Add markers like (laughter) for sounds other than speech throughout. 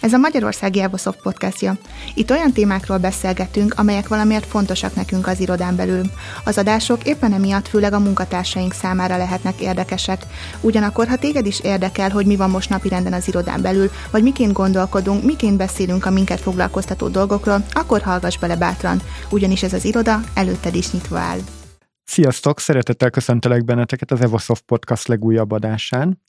Ez a Magyarországi Evosoft podcastja. Itt olyan témákról beszélgetünk, amelyek valamiért fontosak nekünk az irodán belül. Az adások éppen emiatt főleg a munkatársaink számára lehetnek érdekesek. Ugyanakkor, ha téged is érdekel, hogy mi van most napirenden az irodán belül, vagy miként gondolkodunk, miként beszélünk a minket foglalkoztató dolgokról, akkor hallgass bele bátran, ugyanis ez az iroda előtted is nyitva áll. Sziasztok! Szeretettel köszöntelek benneteket az Evosoft Podcast legújabb adásán.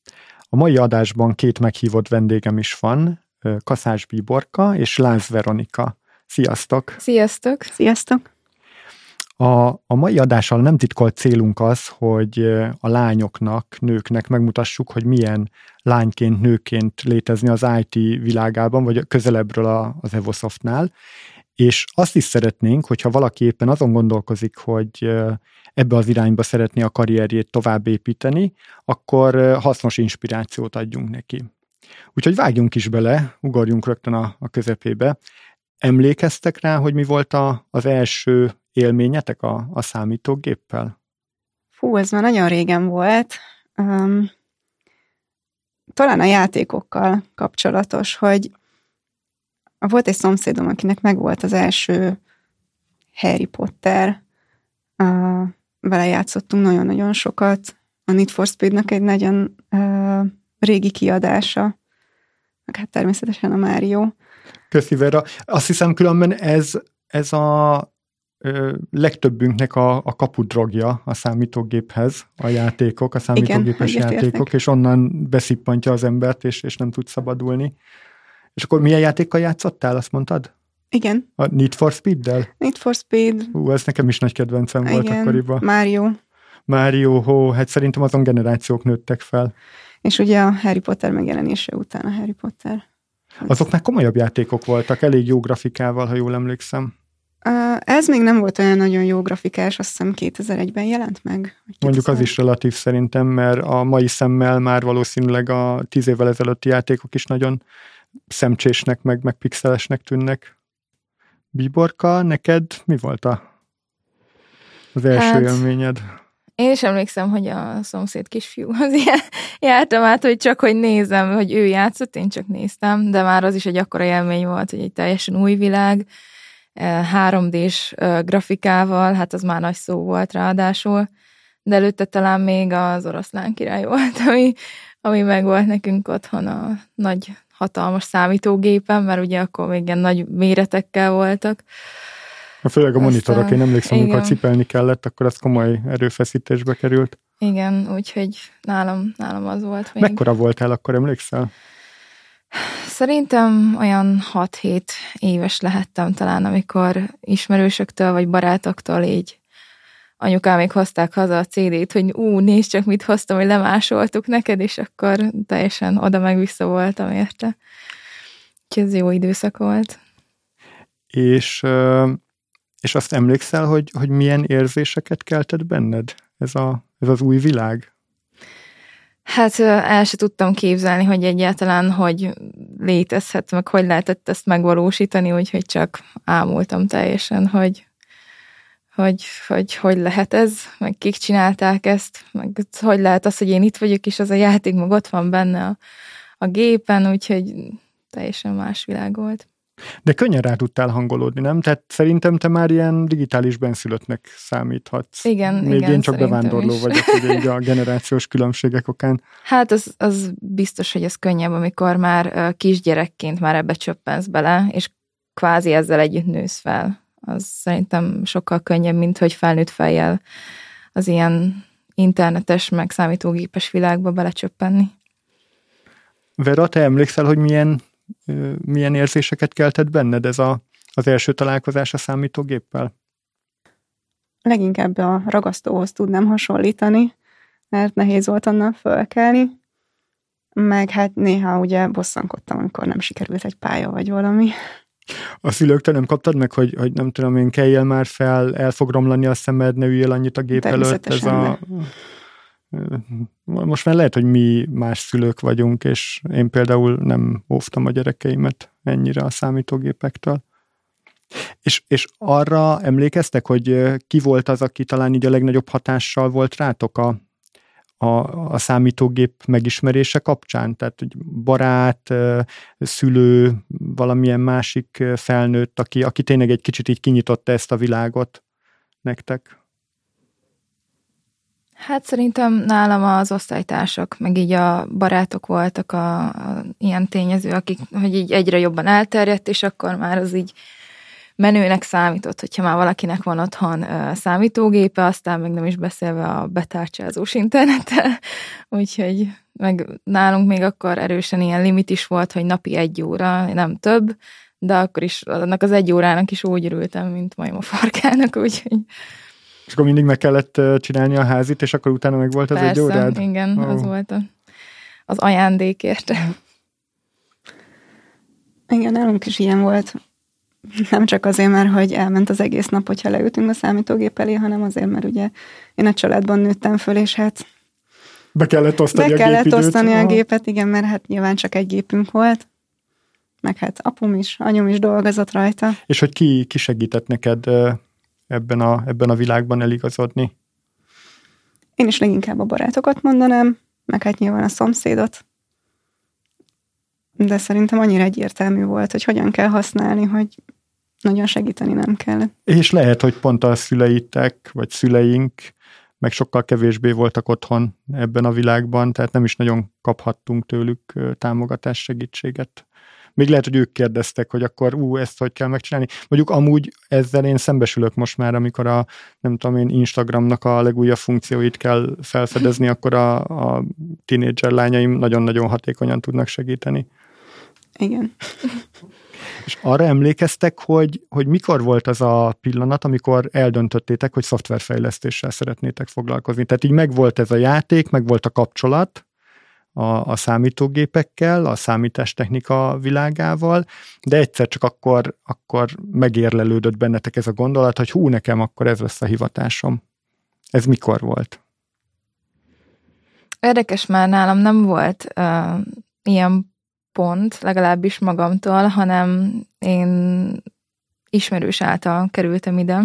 A mai adásban két meghívott vendégem is van, Kaszás Bíborka és Láz Veronika. Sziasztok! Sziasztok! Sziasztok! A, a mai adással nem titkolt célunk az, hogy a lányoknak, nőknek megmutassuk, hogy milyen lányként, nőként létezni az IT világában, vagy közelebbről a, az Evosoftnál, és azt is szeretnénk, hogyha valaki éppen azon gondolkozik, hogy ebbe az irányba szeretné a karrierjét tovább építeni, akkor hasznos inspirációt adjunk neki. Úgyhogy vágjunk is bele, ugorjunk rögtön a, a közepébe. Emlékeztek rá, hogy mi volt a, az első élményetek a, a számítógéppel? Fú, ez már nagyon régen volt. Um, talán a játékokkal kapcsolatos, hogy volt egy szomszédom, akinek megvolt az első Harry Potter. Uh, vele játszottunk nagyon-nagyon sokat. A Need for Speed-nek egy nagyon uh, régi kiadása meg hát természetesen a Mário. Köszi Vera. Azt hiszem különben ez, ez a ö, legtöbbünknek a, a kapudrogja a számítógéphez, a játékok, a számítógépes Igen, játékok, és onnan beszippantja az embert, és, és nem tud szabadulni. És akkor milyen játékkal játszottál, azt mondtad? Igen. A Need for Speed-del? Need for Speed. Hú, ez nekem is nagy kedvencem Igen. volt akkoriban. Mario. Mario, hó, hát szerintem azon generációk nőttek fel. És ugye a Harry Potter megjelenése után a Harry Potter. Azok már komolyabb játékok voltak, elég jó grafikával, ha jól emlékszem. Ez még nem volt olyan nagyon jó grafikás, azt hiszem 2001-ben jelent meg. Mondjuk az is relatív szerintem, mert a mai szemmel már valószínűleg a tíz évvel ezelőtti játékok is nagyon szemcsésnek, meg, meg pixelesnek tűnnek. Bíborka, neked mi volt a, az első hát, élményed? Én is emlékszem, hogy a szomszéd kisfiúhoz (laughs) jártam át, hogy csak hogy nézem, hogy ő játszott, én csak néztem, de már az is egy akkora élmény volt, hogy egy teljesen új világ, 3D-s eh, grafikával, hát az már nagy szó volt ráadásul, de előtte talán még az oroszlán király (laughs) volt, ami, ami meg volt nekünk otthon a nagy, hatalmas számítógépen, mert ugye akkor még ilyen nagy méretekkel voltak. Főleg a monitorok, én emlékszem, igen. amikor cipelni kellett, akkor az komoly erőfeszítésbe került. Igen, úgyhogy nálam, nálam az volt még. Mekkora voltál akkor, emlékszel? Szerintem olyan 6-7 éves lehettem talán, amikor ismerősöktől vagy barátoktól így anyukám még hozták haza a CD-t, hogy ú, nézd csak, mit hoztam, hogy lemásoltuk neked, és akkor teljesen oda meg vissza voltam érte. Úgyhogy ez jó időszak volt. És és azt emlékszel, hogy, hogy milyen érzéseket keltett benned ez, a, ez az új világ? Hát el se tudtam képzelni, hogy egyáltalán hogy létezhet, meg hogy lehetett ezt megvalósítani, úgyhogy csak ámultam teljesen, hogy hogy, hogy hogy lehet ez, meg kik csinálták ezt, meg hogy lehet az, hogy én itt vagyok, és az a játék meg ott van benne a, a gépen, úgyhogy teljesen más világ volt. De könnyen rá tudtál hangolódni, nem? Tehát szerintem te már ilyen digitális benszülöttnek számíthatsz. Igen, Még igen, én csak bevándorló is. vagyok, ugye így a (laughs) generációs különbségek okán. Hát az, az biztos, hogy ez könnyebb, amikor már kisgyerekként már ebbe csöppensz bele, és kvázi ezzel együtt nősz fel. Az szerintem sokkal könnyebb, mint hogy felnőtt fejjel az ilyen internetes, meg számítógépes világba belecsöppenni. Vera, te emlékszel, hogy milyen milyen érzéseket keltett benned ez a, az első találkozás a számítógéppel? Leginkább a ragasztóhoz tudnám hasonlítani, mert nehéz volt onnan fölkelni, meg hát néha ugye bosszankodtam, amikor nem sikerült egy pálya vagy valami. A szülőktől nem kaptad meg, hogy, hogy nem tudom én, kelljél már fel, el fog romlani a szemed, ne üljél annyit a gép előtt. Ez a, most már lehet, hogy mi más szülők vagyunk, és én például nem óvtam a gyerekeimet ennyire a számítógépektől. És, és arra emlékeztek, hogy ki volt az, aki talán így a legnagyobb hatással volt rátok a, a, a számítógép megismerése kapcsán? Tehát, hogy barát, szülő, valamilyen másik felnőtt, aki, aki tényleg egy kicsit így kinyitotta ezt a világot nektek? Hát szerintem nálam az osztálytársak, meg így a barátok voltak a, a ilyen tényező, akik, hogy így egyre jobban elterjedt, és akkor már az így menőnek számított, hogyha már valakinek van otthon uh, számítógépe, aztán meg nem is beszélve a betárcsázós internettel, (laughs) úgyhogy meg nálunk még akkor erősen ilyen limit is volt, hogy napi egy óra, nem több, de akkor is annak az egy órának is úgy örültem, mint majom a farkának, (laughs) úgyhogy és akkor mindig meg kellett csinálni a házit, és akkor utána meg volt az Persze, egy órád? igen, oh. az volt a, az ajándékért. Igen, nálunk is ilyen volt. Nem csak azért, mert hogy elment az egész nap, hogyha leültünk a számítógép elé, hanem azért, mert ugye én a családban nőttem föl, és hát be kellett osztani be a kellett gépidőt. osztani a gépet, igen, mert hát nyilván csak egy gépünk volt. Meg hát apum is, anyum is dolgozott rajta. És hogy ki, ki segített neked ebben a, ebben a világban eligazodni? Én is leginkább a barátokat mondanám, meg hát nyilván a szomszédot. De szerintem annyira egyértelmű volt, hogy hogyan kell használni, hogy nagyon segíteni nem kell. És lehet, hogy pont a szüleitek, vagy szüleink meg sokkal kevésbé voltak otthon ebben a világban, tehát nem is nagyon kaphattunk tőlük támogatás, segítséget még lehet, hogy ők kérdeztek, hogy akkor ú, ezt hogy kell megcsinálni. Mondjuk amúgy ezzel én szembesülök most már, amikor a, nem tudom én, Instagramnak a legújabb funkcióit kell felfedezni, akkor a, a tínédzser lányaim nagyon-nagyon hatékonyan tudnak segíteni. Igen. És arra emlékeztek, hogy, hogy mikor volt az a pillanat, amikor eldöntöttétek, hogy szoftverfejlesztéssel szeretnétek foglalkozni. Tehát így megvolt ez a játék, megvolt a kapcsolat, a, a számítógépekkel, a számítástechnika világával, de egyszer csak akkor, akkor megérlelődött bennetek ez a gondolat, hogy hú, nekem akkor ez lesz a hivatásom. Ez mikor volt? Érdekes már nálam nem volt uh, ilyen pont, legalábbis magamtól, hanem én ismerős által kerültem ide,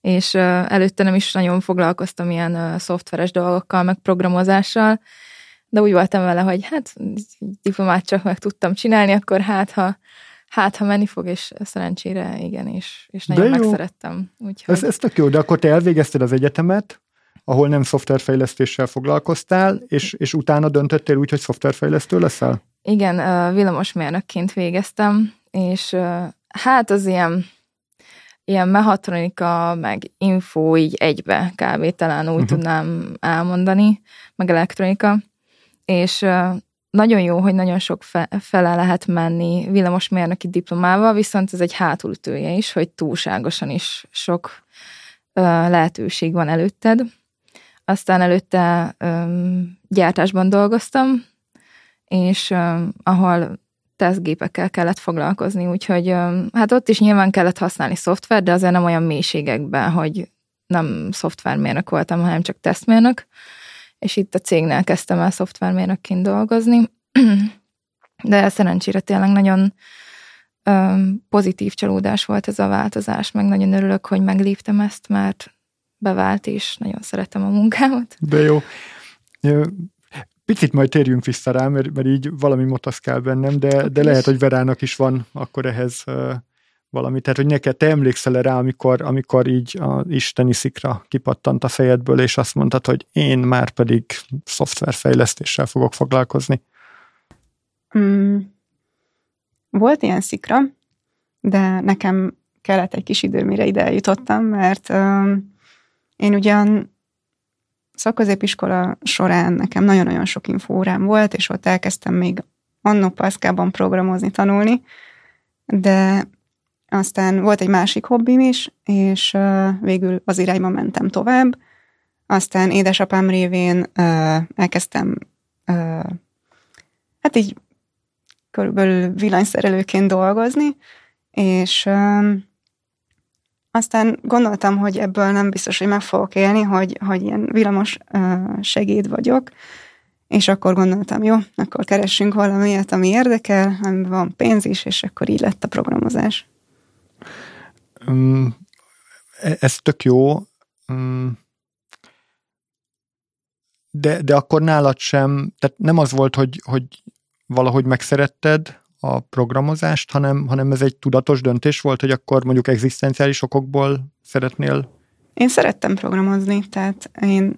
és uh, előtte nem is nagyon foglalkoztam ilyen uh, szoftveres dolgokkal, meg programozással, de úgy voltam vele, hogy hát diplomát csak meg tudtam csinálni, akkor hát ha, hát, ha menni fog, és szerencsére igen, és, és nagyon megszerettem. Úgyhogy... Ez, ez tök jó, de akkor te elvégezted az egyetemet, ahol nem szoftverfejlesztéssel foglalkoztál, és, és utána döntöttél úgy, hogy szoftverfejlesztő leszel? Igen, villamosmérnökként végeztem, és hát az ilyen ilyen mehatronika, meg info így egybe kb. talán úgy uh-huh. tudnám elmondani, meg elektronika és nagyon jó, hogy nagyon sok fele lehet menni villamosmérnöki diplomával, viszont ez egy hátulütője is, hogy túlságosan is sok lehetőség van előtted. Aztán előtte gyártásban dolgoztam, és ahol tesztgépekkel kellett foglalkozni, úgyhogy hát ott is nyilván kellett használni szoftver, de azért nem olyan mélységekben, hogy nem szoftvermérnök voltam, hanem csak tesztmérnök és itt a cégnél kezdtem el szoftvermérnökként dolgozni, (clears throat) de szerencsére tényleg nagyon pozitív csalódás volt ez a változás, meg nagyon örülök, hogy megléptem ezt, mert bevált, és nagyon szeretem a munkámat. De jó. Picit majd térjünk vissza rá, mert, mert így valami motoszkál bennem, de, de lehet, hogy Verának is van akkor ehhez valami. Tehát, hogy neked te emlékszel rá, amikor, amikor így a isteni szikra kipattant a fejedből, és azt mondtad, hogy én már pedig szoftverfejlesztéssel fogok foglalkozni? Mm, volt ilyen szikra, de nekem kellett egy kis idő, mire ide eljutottam, mert um, én ugyan szakközépiskola során nekem nagyon-nagyon sok infórám volt, és ott elkezdtem még annó Pascalban programozni, tanulni, de aztán volt egy másik hobbim is, és végül az irányba mentem tovább. Aztán édesapám révén elkezdtem hát így körülbelül villanyszerelőként dolgozni, és aztán gondoltam, hogy ebből nem biztos, hogy meg fogok élni, hogy, hogy ilyen villamos segéd vagyok, és akkor gondoltam, jó, akkor keressünk valamilyet, ami érdekel, amiben van pénz is, és akkor így lett a programozás. Um, ez tök jó. Um, de, de akkor nálad sem, tehát nem az volt, hogy, hogy valahogy megszeretted a programozást, hanem, hanem ez egy tudatos döntés volt, hogy akkor mondjuk egzisztenciális okokból szeretnél? Én szerettem programozni, tehát én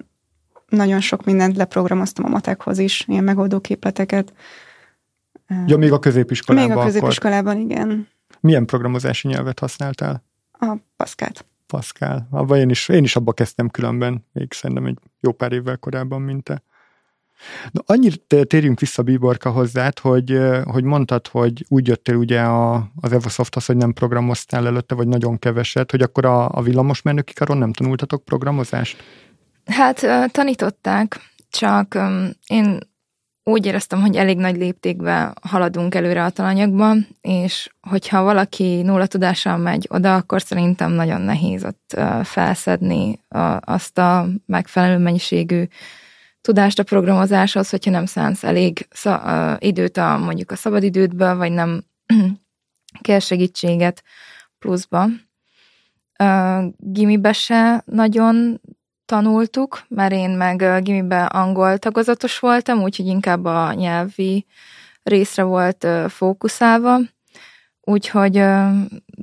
nagyon sok mindent leprogramoztam a matekhoz is, ilyen megoldó képleteket. Ja, még a középiskolában Még a középiskolában, akkor. igen. Milyen programozási nyelvet használtál? A Pascal-t. Pascal. Abba én is, én is abba kezdtem különben, még szerintem egy jó pár évvel korábban, mint te. Na, annyit térjünk vissza Bíborka hozzád, hogy, hogy mondtad, hogy úgy jöttél ugye a, az Evosofthoz, hogy nem programoztál előtte, vagy nagyon keveset, hogy akkor a, a villamosmérnöki karon nem tanultatok programozást? Hát tanították, csak én úgy éreztem, hogy elég nagy léptékben haladunk előre a talanyagban, és hogyha valaki nulla tudással megy oda, akkor szerintem nagyon nehéz ott felszedni azt a megfelelő mennyiségű tudást a programozáshoz, hogyha nem szánsz elég időt a, mondjuk a szabadidődből, vagy nem (clears throat) kell segítséget pluszba. Gimibe se nagyon tanultuk, mert én meg gimibe angol tagozatos voltam, úgyhogy inkább a nyelvi részre volt fókuszálva, úgyhogy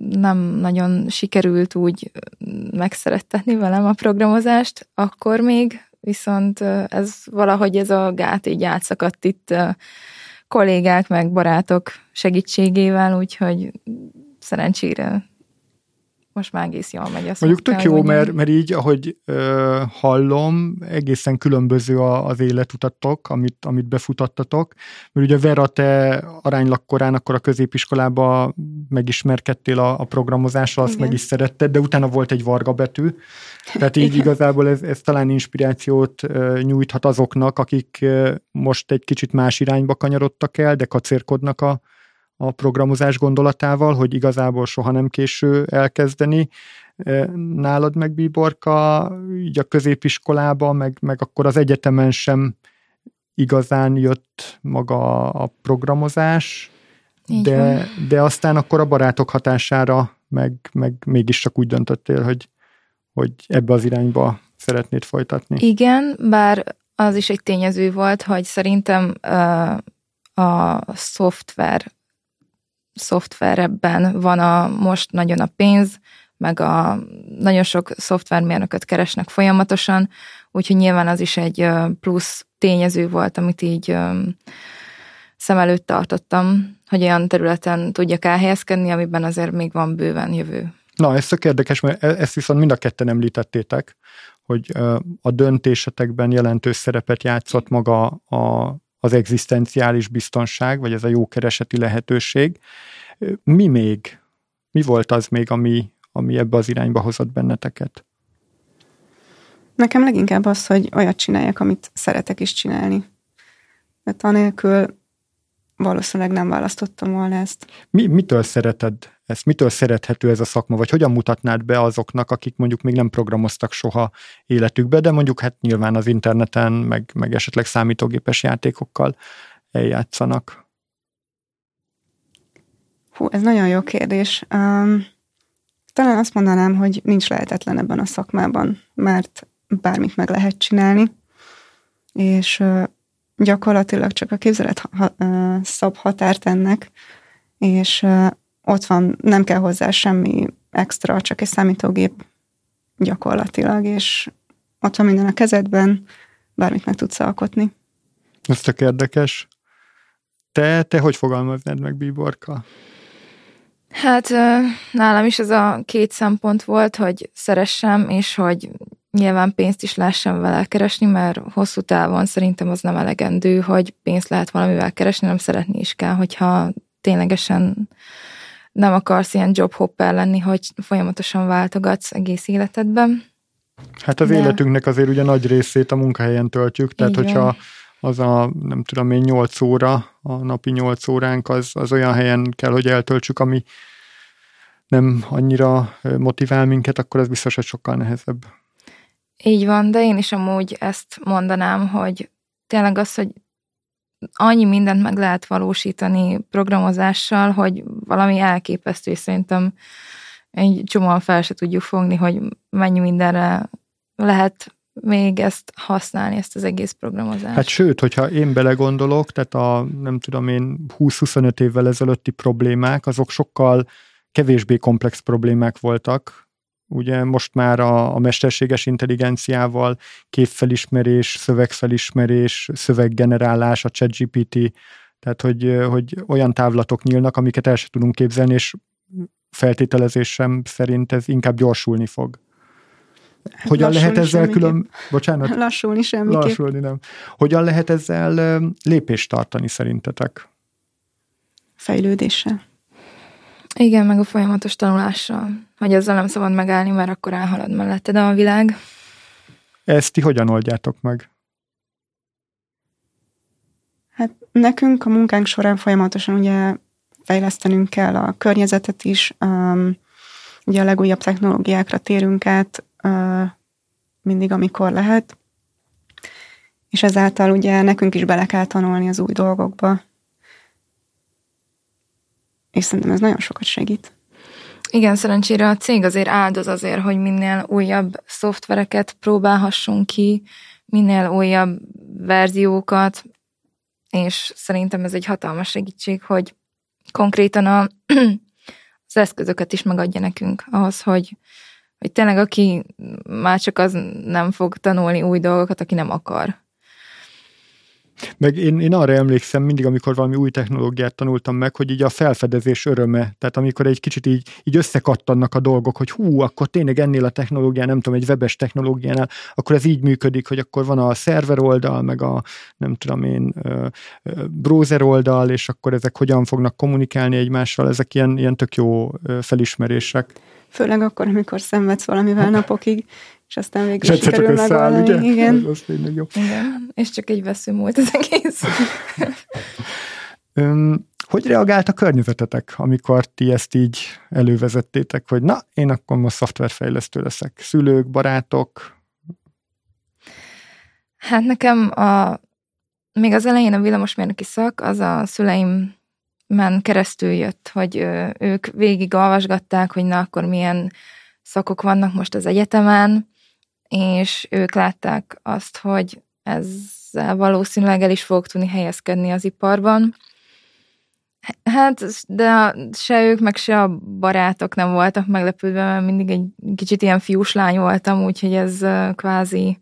nem nagyon sikerült úgy megszerettetni velem a programozást. Akkor még, viszont ez valahogy ez a gát így átszakadt itt kollégák meg barátok segítségével, úgyhogy szerencsére most már egész jól megy. Azt Mondjuk tök jó, mert, mert így, ahogy ö, hallom, egészen különböző a, az életutatok, amit, amit befutattatok. Mert ugye Vera, te aránylag korán akkor a középiskolába megismerkedtél a, a programozással, azt Igen. meg is szeretted, de utána volt egy varga betű. Tehát így Igen. igazából ez, ez talán inspirációt ö, nyújthat azoknak, akik ö, most egy kicsit más irányba kanyarodtak el, de kacérkodnak a, a programozás gondolatával, hogy igazából soha nem késő elkezdeni. E, nálad meg Bíborka, így a középiskolában, meg, meg akkor az egyetemen sem igazán jött maga a programozás, de, de aztán akkor a barátok hatására meg, meg mégis csak úgy döntöttél, hogy, hogy ebbe az irányba szeretnéd folytatni. Igen, bár az is egy tényező volt, hogy szerintem uh, a szoftver szoftverebben van a, most nagyon a pénz, meg a nagyon sok szoftvermérnököt keresnek folyamatosan, úgyhogy nyilván az is egy plusz tényező volt, amit így szem előtt tartottam, hogy olyan területen tudjak elhelyezkedni, amiben azért még van bőven jövő. Na, ez tök érdekes, mert e-, ezt viszont mind a ketten említettétek, hogy a döntésetekben jelentős szerepet játszott maga a, az egzisztenciális biztonság, vagy ez a jó kereseti lehetőség. Mi még? Mi volt az még, ami, ami ebbe az irányba hozott benneteket? Nekem leginkább az, hogy olyat csináljak, amit szeretek is csinálni. Mert anélkül valószínűleg nem választottam volna ezt. Mi, mitől szereted ezt? Mitől szerethető ez a szakma? Vagy hogyan mutatnád be azoknak, akik mondjuk még nem programoztak soha életükbe, de mondjuk hát nyilván az interneten, meg, meg esetleg számítógépes játékokkal eljátszanak? Hú, ez nagyon jó kérdés. Um, talán azt mondanám, hogy nincs lehetetlen ebben a szakmában, mert bármit meg lehet csinálni, és uh, gyakorlatilag csak a képzelet ha, uh, szab határt ennek, és ott van, nem kell hozzá semmi extra, csak egy számítógép gyakorlatilag, és ott van minden a kezedben, bármit meg tudsz alkotni. Ez tök érdekes. Te, te hogy fogalmaznád meg, Bíborka? Hát nálam is ez a két szempont volt, hogy szeressem, és hogy nyilván pénzt is lássam vele keresni, mert hosszú távon szerintem az nem elegendő, hogy pénzt lehet valamivel keresni, nem szeretni is kell, hogyha ténylegesen nem akarsz ilyen jobhopper lenni, hogy folyamatosan váltogatsz egész életedben. Hát az De... életünknek azért ugye nagy részét a munkahelyen töltjük, tehát Igen. hogyha az a, nem tudom én, 8 óra, a napi 8 óránk, az, az olyan helyen kell, hogy eltöltsük, ami nem annyira motivál minket, akkor ez biztos, hogy sokkal nehezebb. Így van, de én is amúgy ezt mondanám, hogy tényleg az, hogy annyi mindent meg lehet valósítani programozással, hogy valami elképesztő, és szerintem egy csomóan fel se tudjuk fogni, hogy mennyi mindenre lehet még ezt használni, ezt az egész programozást. Hát sőt, hogyha én belegondolok, tehát a nem tudom én 20-25 évvel ezelőtti problémák, azok sokkal kevésbé komplex problémák voltak. Ugye most már a, a mesterséges intelligenciával képfelismerés, szövegfelismerés, szöveggenerálás, a ChatGPT, tehát hogy, hogy olyan távlatok nyílnak, amiket el sem tudunk képzelni, és feltételezésem szerint ez inkább gyorsulni fog. Hogyan Lassulni lehet ezzel külön... Bocsánat? Lassulni semmiképp. Lassulni nem. Hogyan lehet ezzel lépést tartani szerintetek? Fejlődéssel. Igen, meg a folyamatos tanulással. Hogy ezzel nem szabad megállni, mert akkor elhalad melletted a világ. Ezt ti hogyan oldjátok meg? Hát nekünk a munkánk során folyamatosan ugye fejlesztenünk kell a környezetet is, um, ugye a legújabb technológiákra térünk át uh, mindig, amikor lehet, és ezáltal ugye nekünk is bele kell tanulni az új dolgokba, és szerintem ez nagyon sokat segít. Igen, szerencsére a cég azért áldoz azért, hogy minél újabb szoftvereket próbálhassunk ki, minél újabb verziókat, és szerintem ez egy hatalmas segítség, hogy konkrétan a, (clears throat) az eszközöket is megadja nekünk ahhoz, hogy, hogy tényleg aki már csak az nem fog tanulni új dolgokat, aki nem akar. Meg én, én arra emlékszem mindig, amikor valami új technológiát tanultam meg, hogy így a felfedezés öröme, tehát amikor egy kicsit így, így összekattannak a dolgok, hogy hú, akkor tényleg ennél a technológián, nem tudom, egy webes technológiánál, akkor ez így működik, hogy akkor van a szerver oldal, meg a nem tudom én, browser oldal, és akkor ezek hogyan fognak kommunikálni egymással, ezek ilyen, ilyen tök jó felismerések. Főleg akkor, amikor szenvedsz valamivel napokig, és aztán végül is sikerül megoldani. Ugye? Igen. Az, az jó. Igen. És csak egy vesző múlt az egész. Üm, hogy reagált a környezetetek, amikor ti ezt így elővezettétek, hogy na, én akkor most szoftverfejlesztő leszek? Szülők, barátok? Hát nekem a, még az elején a villamosmérnöki szak, az a szüleim men keresztül jött, hogy ők végig olvasgatták, hogy na akkor milyen szakok vannak most az egyetemen, és ők látták azt, hogy ezzel valószínűleg el is fog tudni helyezkedni az iparban. Hát, de se ők, meg se a barátok nem voltak meglepődve, mert mindig egy kicsit ilyen fiús lány voltam, úgyhogy ez kvázi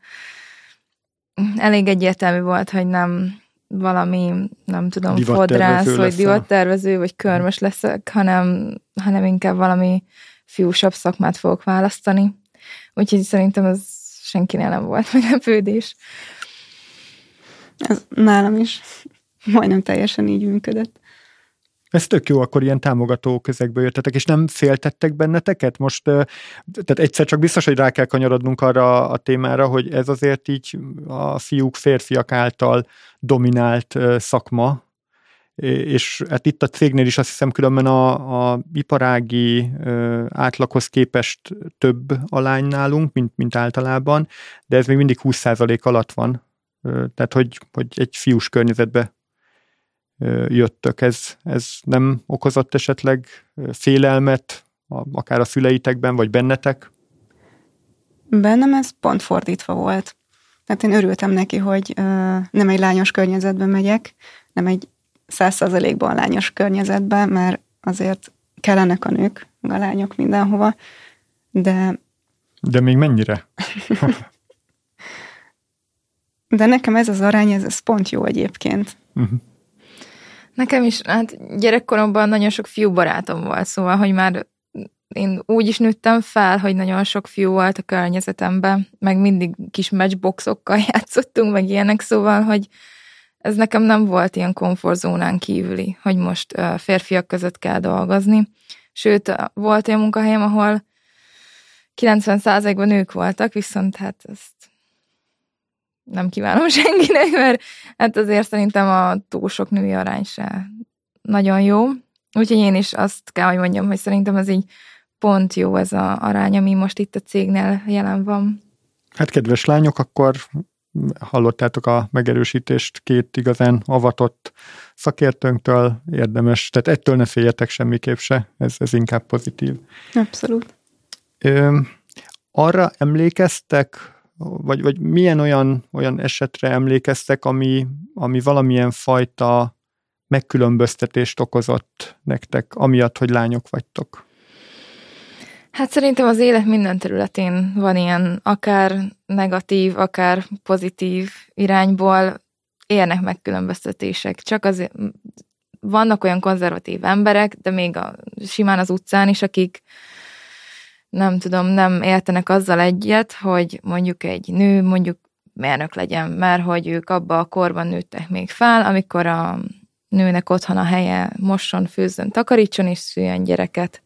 elég egyértelmű volt, hogy nem valami, nem tudom, fodrász, vagy divattervező, vagy körmös leszek, hanem, hanem inkább valami fiúsabb szakmát fogok választani. Úgyhogy szerintem ez senkinél nem volt meglepődés. Ez nálam is majdnem teljesen így működött. Ez tök jó, akkor ilyen támogató közegből jöttetek, és nem féltettek benneteket? Most, tehát egyszer csak biztos, hogy rá kell kanyarodnunk arra a témára, hogy ez azért így a fiúk, férfiak által dominált szakma, és hát itt a cégnél is azt hiszem különben a, a iparági ö, átlaghoz képest több a lány nálunk, mint, mint általában, de ez még mindig 20% alatt van. Ö, tehát, hogy, hogy egy fiús környezetbe ö, jöttök. Ez, ez nem okozott esetleg félelmet, a, akár a szüleitekben, vagy bennetek? Bennem ez pont fordítva volt. Tehát én örültem neki, hogy ö, nem egy lányos környezetben megyek, nem egy száz százalékban lányos környezetben, mert azért kellenek a nők, a lányok mindenhova, de... De még mennyire? (laughs) de nekem ez az arány, ez, ez pont jó egyébként. Uh-huh. Nekem is, hát gyerekkoromban nagyon sok fiú barátom volt, szóval, hogy már én úgy is nőttem fel, hogy nagyon sok fiú volt a környezetemben, meg mindig kis matchboxokkal (laughs) játszottunk, meg ilyenek, szóval, hogy ez nekem nem volt ilyen komfortzónán kívüli, hogy most férfiak között kell dolgozni. Sőt, volt olyan munkahelyem, ahol 90%-ban nők voltak, viszont hát ezt nem kívánom (laughs) senkinek, mert hát azért szerintem a túl sok női arány se nagyon jó. Úgyhogy én is azt kell, hogy mondjam, hogy szerintem ez így pont jó ez a arány, ami most itt a cégnél jelen van. Hát kedves lányok, akkor hallottátok a megerősítést két igazán avatott szakértőnktől, érdemes, tehát ettől ne féljetek semmiképp se, ez, ez inkább pozitív. Abszolút. Ö, arra emlékeztek, vagy, vagy milyen olyan, olyan esetre emlékeztek, ami, ami valamilyen fajta megkülönböztetést okozott nektek, amiatt, hogy lányok vagytok? Hát szerintem az élet minden területén van ilyen akár negatív, akár pozitív irányból érnek megkülönböztetések. Csak azért vannak olyan konzervatív emberek, de még a, simán az utcán is, akik nem tudom, nem értenek azzal egyet, hogy mondjuk egy nő mondjuk mérnök legyen, mert hogy ők abba a korban nőttek még fel, amikor a nőnek otthon a helye mosson, főzzön, takarítson és szüljön gyereket.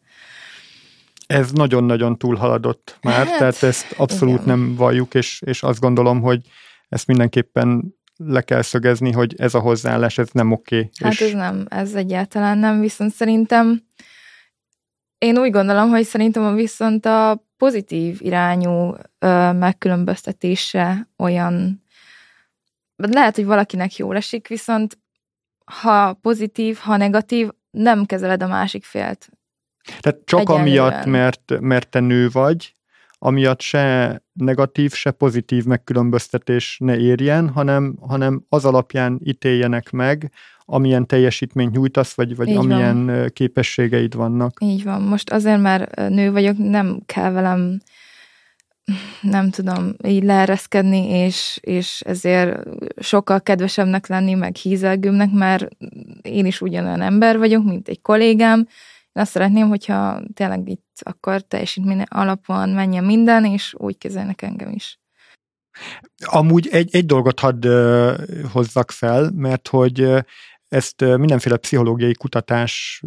Ez nagyon-nagyon túlhaladott már, hát, tehát ezt abszolút igen. nem valljuk, és, és azt gondolom, hogy ezt mindenképpen le kell szögezni, hogy ez a hozzáállás, ez nem oké. Okay, hát és... ez nem, ez egyáltalán nem, viszont szerintem én úgy gondolom, hogy szerintem viszont a pozitív irányú ö, megkülönböztetése olyan, lehet, hogy valakinek jól esik, viszont ha pozitív, ha negatív, nem kezeled a másik félt. Tehát csak Egyenlően. amiatt, mert, mert te nő vagy, amiatt se negatív, se pozitív megkülönböztetés ne érjen, hanem, hanem az alapján ítéljenek meg, amilyen teljesítményt nyújtasz, vagy, vagy amilyen van. képességeid vannak. Így van. Most azért már nő vagyok, nem kell velem nem tudom, így leereszkedni, és, és ezért sokkal kedvesebbnek lenni, meg hízelgőmnek, mert én is ugyanolyan ember vagyok, mint egy kollégám. Én azt szeretném, hogyha tényleg itt akkor teljesítmény alapon menjen minden, és úgy kezelnek engem is. Amúgy egy, egy dolgot hadd uh, hozzak fel, mert hogy ezt mindenféle pszichológiai kutatás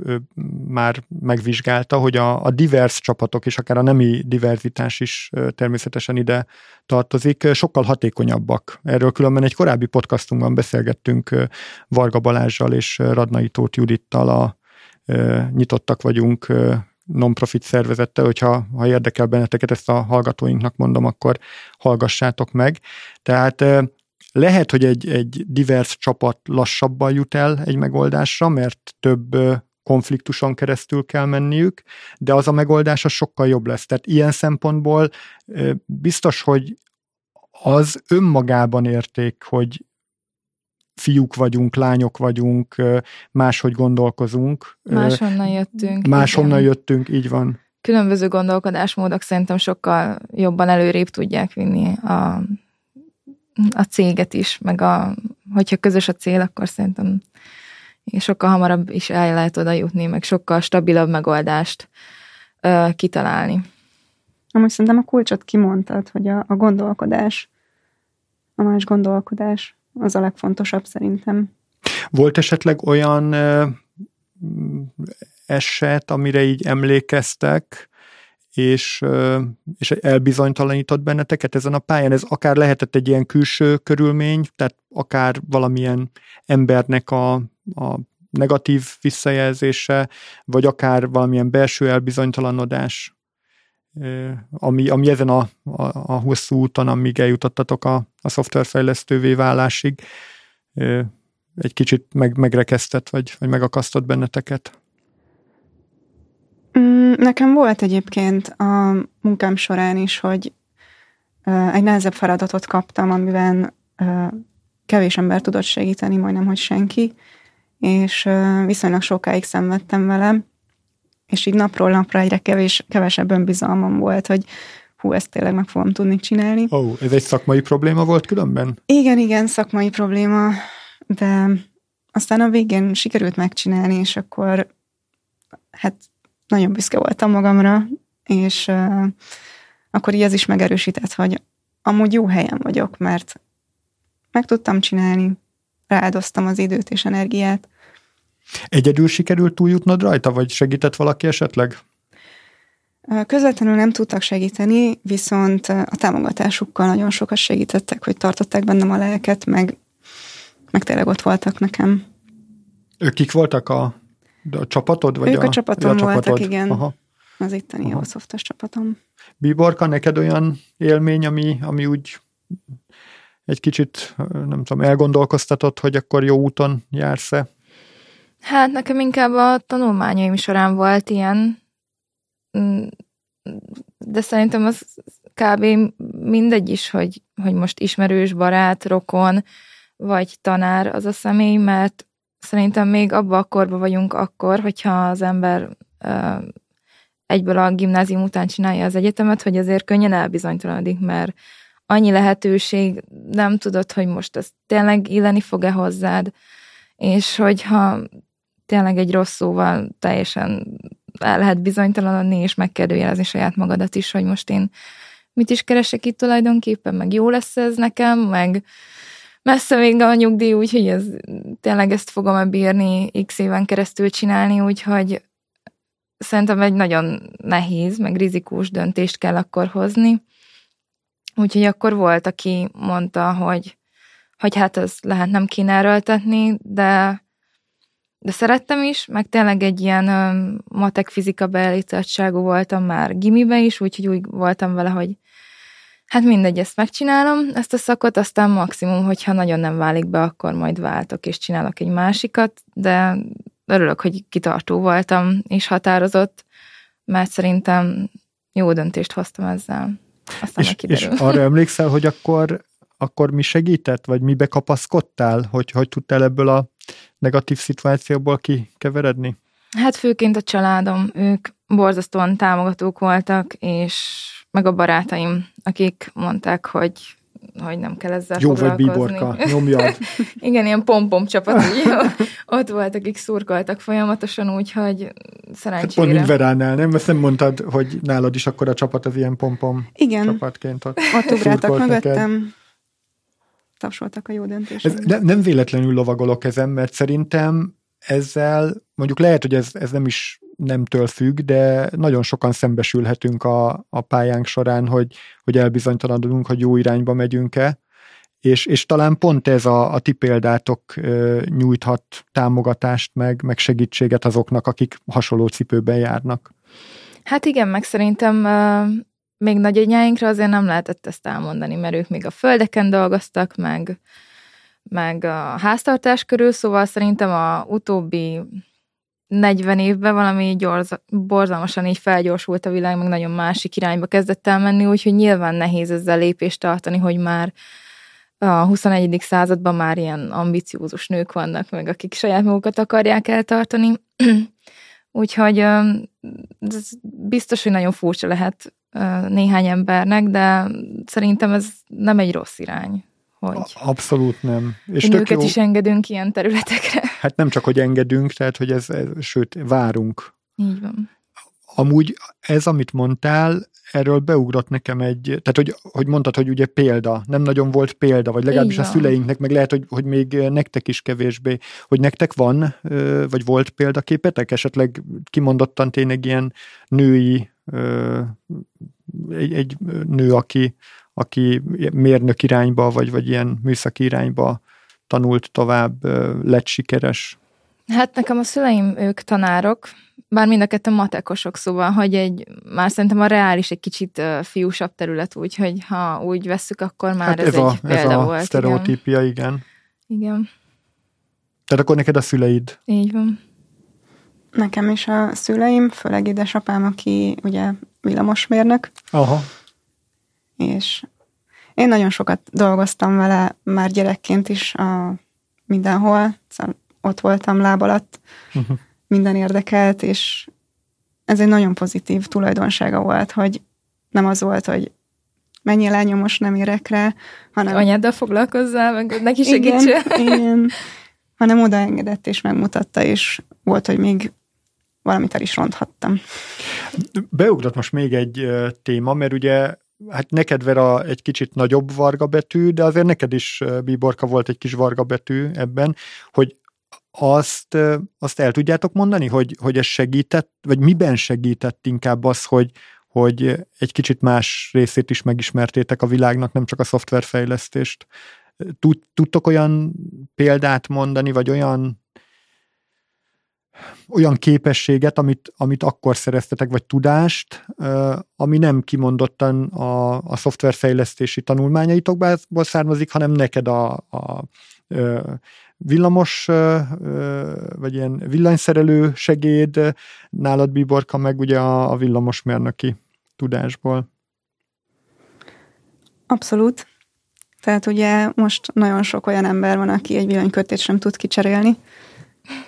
már megvizsgálta, hogy a, a divers csapatok, és akár a nemi diverzitás is természetesen ide tartozik, sokkal hatékonyabbak. Erről különben egy korábbi podcastunkban beszélgettünk Varga Balázsjal és Radnai Tóth Judittal a Nyitottak vagyunk non-profit szervezettel, hogyha ha érdekel benneteket, ezt a hallgatóinknak mondom, akkor hallgassátok meg. Tehát lehet, hogy egy, egy divers csapat lassabban jut el egy megoldásra, mert több konfliktuson keresztül kell menniük, de az a megoldás az sokkal jobb lesz. Tehát ilyen szempontból biztos, hogy az önmagában érték, hogy fiúk vagyunk, lányok vagyunk, máshogy gondolkozunk. Máshonnan jöttünk. Máshonnan igen. jöttünk, így van. Különböző gondolkodásmódok szerintem sokkal jobban előrébb tudják vinni a a céget is, meg a, hogyha közös a cél, akkor szerintem sokkal hamarabb is el lehet oda jutni, meg sokkal stabilabb megoldást ö, kitalálni. Amúgy szerintem a kulcsot kimondtad, hogy a, a gondolkodás, a más gondolkodás az a legfontosabb szerintem. Volt esetleg olyan ö, eset, amire így emlékeztek, és, és elbizonytalanított benneteket ezen a pályán. Ez akár lehetett egy ilyen külső körülmény, tehát akár valamilyen embernek a, a negatív visszajelzése, vagy akár valamilyen belső elbizonytalanodás, ami, ami ezen a, a, a hosszú úton, amíg eljutottatok a, a szoftverfejlesztővé válásig, egy kicsit meg, megrekesztett, vagy, vagy megakasztott benneteket? Mm, nekem volt egyébként a munkám során is, hogy egy nehezebb feladatot kaptam, amiben kevés ember tudott segíteni, majdnem, hogy senki, és viszonylag sokáig szenvedtem velem, és így napról napra egyre kevés, kevesebb önbizalmam volt, hogy hú, ezt tényleg meg fogom tudni csinálni. Ó, oh, ez egy szakmai probléma volt különben? Igen, igen, szakmai probléma, de aztán a végén sikerült megcsinálni, és akkor hát nagyon büszke voltam magamra, és uh, akkor így ez is megerősített, hogy amúgy jó helyen vagyok, mert meg tudtam csinálni, rááldoztam az időt és energiát. Egyedül sikerült túljutnod rajta, vagy segített valaki esetleg? Közvetlenül nem tudtak segíteni, viszont a támogatásukkal nagyon sokat segítettek, hogy tartották bennem a lelket, meg, meg tényleg ott voltak nekem. Ők kik voltak a a csapatod? Vagy ők a, a csapatom a voltak, csapatod? igen. Aha. Az itteni a szoftos csapatom. Biborka, neked olyan élmény, ami, ami úgy egy kicsit, nem tudom, elgondolkoztatott, hogy akkor jó úton jársz-e? Hát nekem inkább a tanulmányaim során volt ilyen, mm, de szerintem az kb. mindegy is, hogy, hogy most ismerős, barát, rokon, vagy tanár az a személy, mert szerintem még abban a korban vagyunk akkor, hogyha az ember uh, egyből a gimnázium után csinálja az egyetemet, hogy azért könnyen elbizonytalanodik, mert annyi lehetőség, nem tudod, hogy most ez tényleg illeni fog-e hozzád, és hogyha tényleg egy rossz szóval teljesen el lehet bizonytalanodni, és megkérdőjelezni saját magadat is, hogy most én mit is keresek itt tulajdonképpen, meg jó lesz ez nekem, meg messze még a nyugdíj, úgyhogy ez, tényleg ezt fogom-e bírni x éven keresztül csinálni, úgyhogy szerintem egy nagyon nehéz, meg rizikós döntést kell akkor hozni. Úgyhogy akkor volt, aki mondta, hogy, hogy hát ez lehet nem kéne erőltetni, de, de szerettem is, meg tényleg egy ilyen matek fizika beállítottságú voltam már gimibe is, úgyhogy úgy voltam vele, hogy hát mindegy, ezt megcsinálom, ezt a szakot, aztán maximum, hogyha nagyon nem válik be, akkor majd váltok és csinálok egy másikat, de örülök, hogy kitartó voltam és határozott, mert szerintem jó döntést hoztam ezzel. Aztán és, és arra emlékszel, hogy akkor, akkor mi segített, vagy mibe kapaszkodtál, hogy hogy tudtál ebből a negatív szituációból kikeveredni? Hát főként a családom, ők borzasztóan támogatók voltak, és meg a barátaim, akik mondták, hogy hogy nem kell ezzel Jó vagy bíborka, (laughs) nyomjad. Igen, ilyen pompom csapat, így, ott volt, akik szurkoltak folyamatosan, úgyhogy szerencsére. Hát pont Veránál, nem? Ezt nem mondtad, hogy nálad is akkor a csapat az ilyen pompom Igen. csapatként ott Ott ugráltak mögöttem, tapsoltak a jó döntésre. Ez nem, nem véletlenül lovagolok ezen, mert szerintem ezzel, mondjuk lehet, hogy ez, ez nem is nemtől függ, de nagyon sokan szembesülhetünk a, a pályánk során, hogy, hogy elbizonytalanodunk, hogy jó irányba megyünk-e, és, és talán pont ez a, a ti példátok ö, nyújthat támogatást, meg, meg segítséget azoknak, akik hasonló cipőben járnak. Hát igen, meg szerintem még nagyanyáinkra azért nem lehetett ezt elmondani, mert ők még a földeken dolgoztak, meg, meg a háztartás körül, szóval szerintem a utóbbi 40 évben valami gyors, borzalmasan így felgyorsult a világ, meg nagyon másik irányba kezdett el menni, úgyhogy nyilván nehéz ezzel lépést tartani, hogy már a 21. században már ilyen ambiciózus nők vannak, meg akik saját magukat akarják eltartani. (clears throat) úgyhogy ez biztos, hogy nagyon furcsa lehet néhány embernek, de szerintem ez nem egy rossz irány hogy Abszolút nem. És tök jó. is engedünk ilyen területekre. (laughs) Hát nem csak, hogy engedünk, tehát, hogy ez, ez sőt, várunk. Így van. Amúgy ez, amit mondtál, erről beugrott nekem egy, tehát hogy, hogy mondtad, hogy ugye példa, nem nagyon volt példa, vagy legalábbis a szüleinknek, meg lehet, hogy, hogy még nektek is kevésbé, hogy nektek van, vagy volt példaképetek, esetleg kimondottan tényleg ilyen női, egy, egy nő, aki, aki mérnök irányba, vagy, vagy ilyen műszaki irányba tanult tovább, lett sikeres? Hát nekem a szüleim, ők tanárok, bár mind a kettő matekosok, szóval, hogy egy, már szerintem a reális egy kicsit fiúsabb terület, úgyhogy ha úgy vesszük, akkor már hát ez, ez a, egy példa ez a volt. sztereotípia, igen. igen. Igen. Tehát akkor neked a szüleid? Így van. Nekem is a szüleim, főleg édesapám, aki ugye villamosmérnök. Aha és én nagyon sokat dolgoztam vele már gyerekként is a mindenhol, szóval ott voltam láb alatt, uh-huh. minden érdekelt, és ez egy nagyon pozitív tulajdonsága volt, hogy nem az volt, hogy mennyi lányom most nem érek rá, hanem... Anyáddal foglalkozzál, meg neki segíts. Igen, igen, hanem odaengedett és megmutatta, és volt, hogy még valamit el is ronthattam. Beugrott most még egy téma, mert ugye hát neked Vera egy kicsit nagyobb varga betű, de azért neked is Bíborka volt egy kis varga betű ebben, hogy azt, azt el tudjátok mondani, hogy, hogy ez segített, vagy miben segített inkább az, hogy, hogy egy kicsit más részét is megismertétek a világnak, nem csak a szoftverfejlesztést. Tud, tudtok olyan példát mondani, vagy olyan olyan képességet, amit, amit akkor szereztetek, vagy tudást, ami nem kimondottan a, a szoftverfejlesztési tanulmányaitokból származik, hanem neked a, a villamos, vagy ilyen villanyszerelő segéd, nálad Biborka meg ugye a, a villamosmérnöki tudásból. Abszolút. Tehát ugye most nagyon sok olyan ember van, aki egy villanykötét sem tud kicserélni.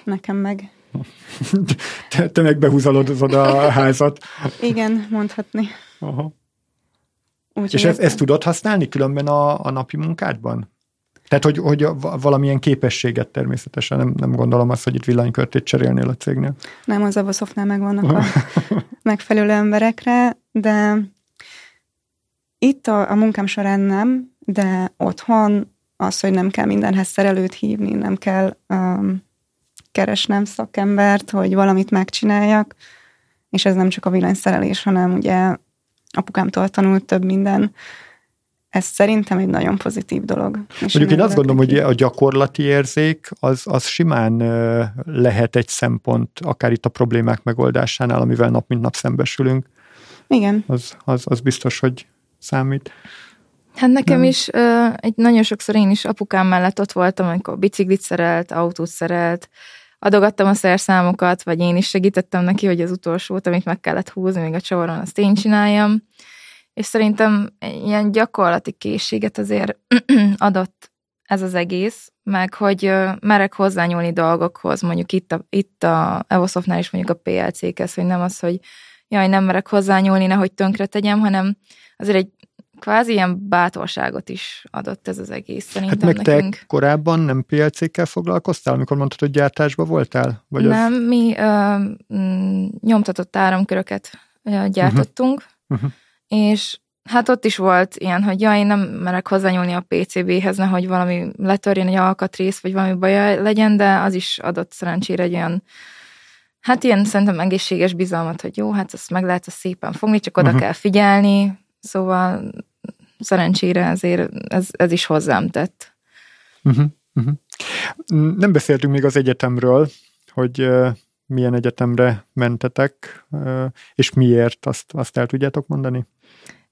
Nekem meg. Te, te meg behúzalod a házat. Igen, mondhatni. Aha. Úgy, És ezt, ezt tudod használni különben a, a napi munkádban? Tehát, hogy, hogy valamilyen képességet természetesen, nem, nem gondolom azt, hogy itt villanykörtét cserélnél a cégnél. Nem, az Avosofnál megvannak a (laughs) megfelelő emberekre, de itt a, a munkám során nem, de otthon az, hogy nem kell mindenhez szerelőt hívni, nem kell um, keresnem szakembert, hogy valamit megcsináljak, és ez nem csak a villanyszerelés, hanem ugye apukámtól tanult több minden, ez szerintem egy nagyon pozitív dolog. Mondjuk én azt gondolom, neki. hogy a gyakorlati érzék az, az simán lehet egy szempont, akár itt a problémák megoldásánál, amivel nap mint nap szembesülünk. Igen. Az, az, az biztos, hogy számít. Hát nekem Nem. is egy nagyon sokszor én is apukám mellett ott voltam, amikor biciklit szerelt, autót szerelt, adogattam a szerszámokat, vagy én is segítettem neki, hogy az utolsót, amit meg kellett húzni még a csavaron, azt én csináljam. És szerintem ilyen gyakorlati készséget azért (clears throat) adott ez az egész, meg hogy merek hozzányúlni dolgokhoz, mondjuk itt a, itt a Evosoftnál is mondjuk a PLC-hez, hogy nem az, hogy jaj, nem merek hozzányúlni, nehogy tönkre tegyem, hanem azért egy kvázi ilyen bátorságot is adott ez az egész szerintem hát meg nekünk. te korábban nem PLC-kkel foglalkoztál, amikor mondtad, hogy gyártásban voltál? Vagy nem, az... mi ö, mm, nyomtatott áramköröket gyártottunk, uh-huh. Uh-huh. és hát ott is volt ilyen, hogy ja, én nem merek hozzányúlni a PCB-hez, nehogy valami letörjön egy alkatrész, vagy valami baj legyen, de az is adott szerencsére egy olyan Hát ilyen szerintem egészséges bizalmat, hogy jó, hát ezt meg lehet ezt szépen fogni, csak oda uh-huh. kell figyelni, szóval szerencsére ezért ez, ez is hozzám tett. Uh-huh, uh-huh. Nem beszéltünk még az egyetemről, hogy uh, milyen egyetemre mentetek, uh, és miért, azt, azt el tudjátok mondani?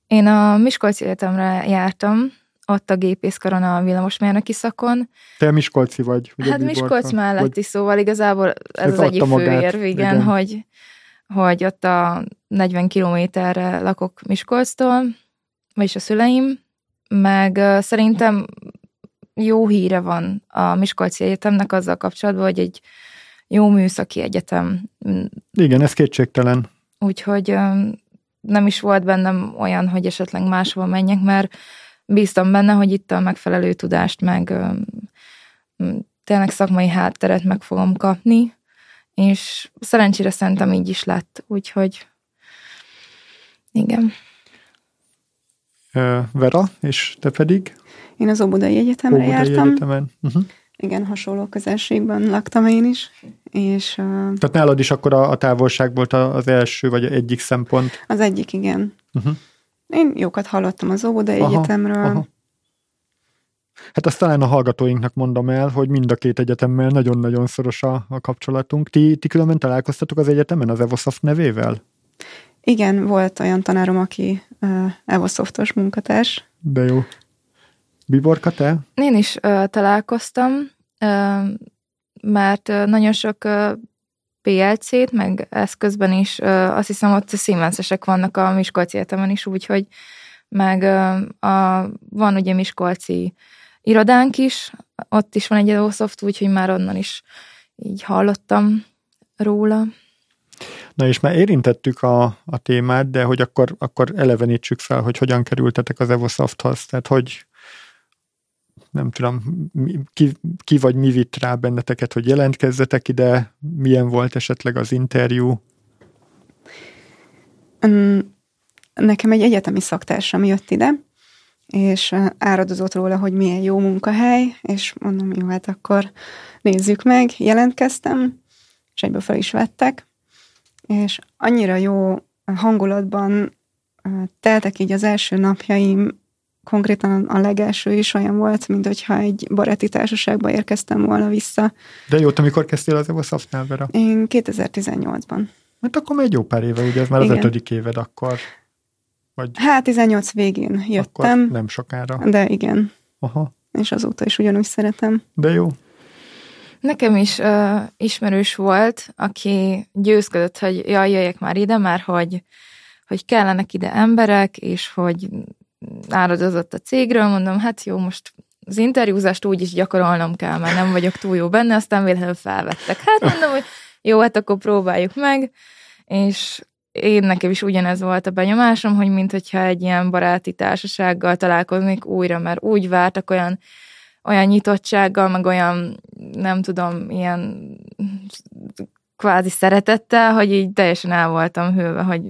Én a Miskolci Egyetemre jártam, ott a gépészkaron a villamosmérnöki szakon. Te Miskolci vagy? Ugye hát Miskolc melletti, vagy... szóval igazából ez, ez az egyik főérv, igen, igen, hogy, hogy ott a 40 kilométerre lakok Miskolctól, vagyis a szüleim, meg szerintem jó híre van a Miskolci Egyetemnek azzal kapcsolatban, hogy egy jó műszaki egyetem. Igen, ez kétségtelen. Úgyhogy nem is volt bennem olyan, hogy esetleg máshova menjek, mert bíztam benne, hogy itt a megfelelő tudást, meg tényleg szakmai hátteret meg fogom kapni, és szerencsére szerintem így is lett, úgyhogy igen. Vera, és te pedig? Én az Óbudai Egyetemre Óbudai jártam. Egyetemen. Uh-huh. Igen, hasonló közelségben laktam én is. És, uh, Tehát nálad is akkor a, a távolság volt az első, vagy egyik szempont? Az egyik, igen. Uh-huh. Én jókat hallottam az Óbudai aha, Egyetemről. Aha. Hát azt talán a hallgatóinknak mondom el, hogy mind a két egyetemmel nagyon-nagyon szoros a, a kapcsolatunk. Ti, ti különben találkoztatok az egyetemen az Evosoft nevével? Igen, volt olyan tanárom, aki uh, Evosoftos munkatárs. De jó. Biborka, te? Én is uh, találkoztam, uh, mert uh, nagyon sok uh, PLC-t, meg eszközben is, uh, azt hiszem ott Siemensesek vannak a Miskolci Egyetemen is, úgyhogy meg uh, a, van ugye Miskolci irodánk is, ott is van egy Evosoft, úgyhogy már onnan is így hallottam róla. Na és már érintettük a, a témát, de hogy akkor, akkor elevenítsük fel, hogy hogyan kerültetek az Evosofthoz, tehát hogy nem tudom, ki, ki vagy mi vitt rá benneteket, hogy jelentkezzetek ide, milyen volt esetleg az interjú? Nekem egy egyetemi szaktársam jött ide, és áradozott róla, hogy milyen jó munkahely, és mondom, jó, hát akkor nézzük meg. Jelentkeztem, és egyből fel is vettek, és annyira jó hangulatban teltek így az első napjaim, konkrétan a legelső is olyan volt, mint hogyha egy baráti társaságba érkeztem volna vissza. De jó, te mikor kezdtél az Evosoftnál, Vera? Én 2018-ban. Hát akkor még egy jó pár éve, ugye ez már Igen. az ötödik éved akkor. Vagy... Hát 18 végén jöttem. Akkor nem sokára. De igen. Aha. És azóta is ugyanúgy szeretem. De jó. Nekem is uh, ismerős volt, aki győzködött, hogy jaj, jöjjek már ide, mert hogy, hogy kellenek ide emberek, és hogy áradozott a cégről, mondom, hát jó, most az interjúzást úgy is gyakorolnom kell, mert nem vagyok túl jó benne, aztán véletlenül felvettek. Hát mondom, hogy jó, hát akkor próbáljuk meg, és én nekem is ugyanez volt a benyomásom, hogy mintha egy ilyen baráti társasággal találkoznék újra, mert úgy vártak olyan, olyan nyitottsággal, meg olyan, nem tudom, ilyen kvázi szeretettel, hogy így teljesen el voltam hőve, hogy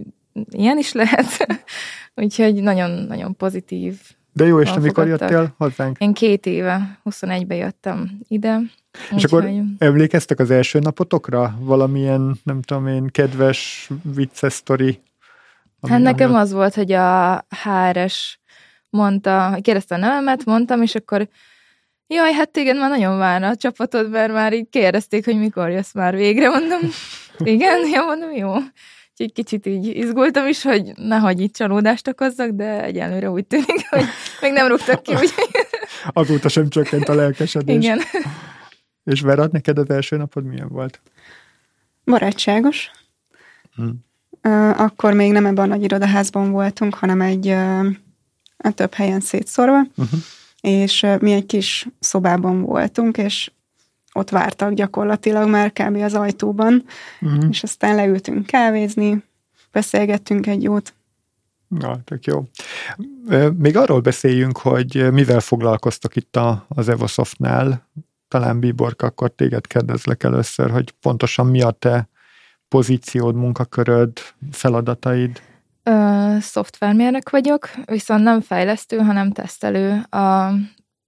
ilyen is lehet. (laughs) Úgyhogy nagyon-nagyon pozitív. De jó, és te mikor jöttél hozzánk? Én két éve, 21-ben jöttem ide. És akkor hogy... emlékeztek az első napotokra? Valamilyen, nem tudom én, kedves, vicces sztori? Hát nekem az volt, hogy a HRS mondta, kérdezte a nevemet, mondtam, és akkor jaj, hát téged már nagyon várna a csapatod, mert már így kérdezték, hogy mikor jössz már végre, mondom, (laughs) igen, (laughs) ja, mondom, jó. Úgyhogy kicsit így izgultam is, hogy nehogy itt csalódást okozzak, de egyelőre úgy tűnik, (laughs) hogy még nem rúgtak ki. Úgy... Azóta sem csökkent a lelkesedés. Igen. És Vera, neked az első napod milyen volt? Barátságos. Hmm. Akkor még nem ebben a nagy irodaházban voltunk, hanem egy a több helyen szétszorva, uh-huh. És mi egy kis szobában voltunk, és ott vártak gyakorlatilag már kb. az ajtóban, uh-huh. és aztán leültünk kávézni, beszélgettünk egy jót. Na, tök jó. Még arról beszéljünk, hogy mivel foglalkoztok itt a, az Evosoftnál. Talán Bíborka, akkor téged kérdezlek először, hogy pontosan mi a te pozíciód, munkaköröd, feladataid? Ö, szoftvermérnök vagyok, viszont nem fejlesztő, hanem tesztelő. A